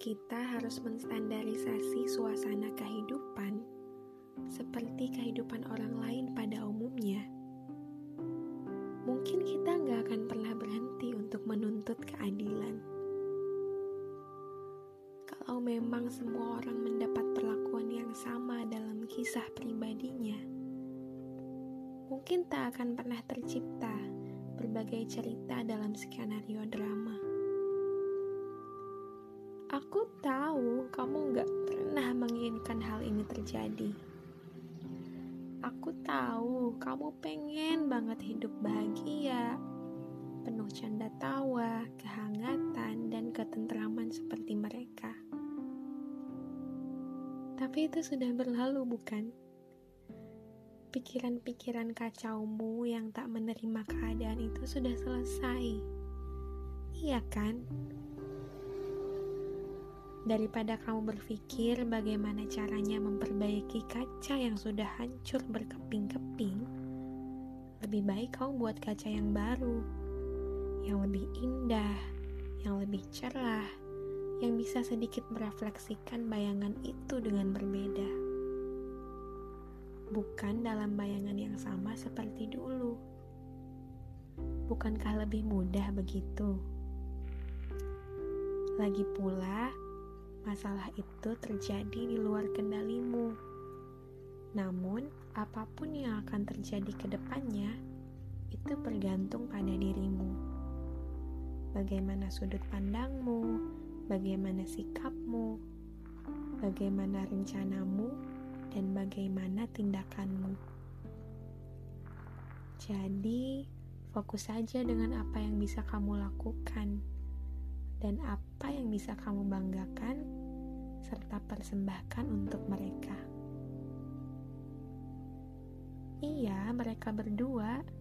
kita harus menstandarisasi suasana kehidupan seperti kehidupan orang lain pada umumnya, mungkin kita nggak akan pernah berhenti untuk menuntut keadilan. Kalau memang semua orang mendapat perlakuan yang sama dalam kisah pribadinya, mungkin tak akan pernah tercipta berbagai cerita dalam skenario drama. Aku tahu kamu gak pernah menginginkan hal ini terjadi. Aku tahu kamu pengen banget hidup bahagia, penuh canda tawa, kehangatan, dan ketentraman seperti mereka. Tapi itu sudah berlalu, bukan? Pikiran-pikiran kacaumu yang tak menerima keadaan itu sudah selesai. Iya kan? Daripada kamu berpikir bagaimana caranya memperbaiki kaca yang sudah hancur berkeping-keping, lebih baik kamu buat kaca yang baru, yang lebih indah, yang lebih cerah, yang bisa sedikit merefleksikan bayangan itu dengan berbeda. Bukan dalam bayangan yang sama seperti dulu. Bukankah lebih mudah begitu? Lagi pula, masalah itu terjadi di luar kendalimu. Namun, apa pun yang akan terjadi ke depannya, itu bergantung pada dirimu. Bagaimana sudut pandangmu, bagaimana sikapmu, bagaimana rencanamu, dan bagaimana tindakanmu. Jadi, fokus saja dengan apa yang bisa kamu lakukan dan apa yang bisa kamu banggakan, serta persembahkan untuk mereka. Iya, mereka berdua.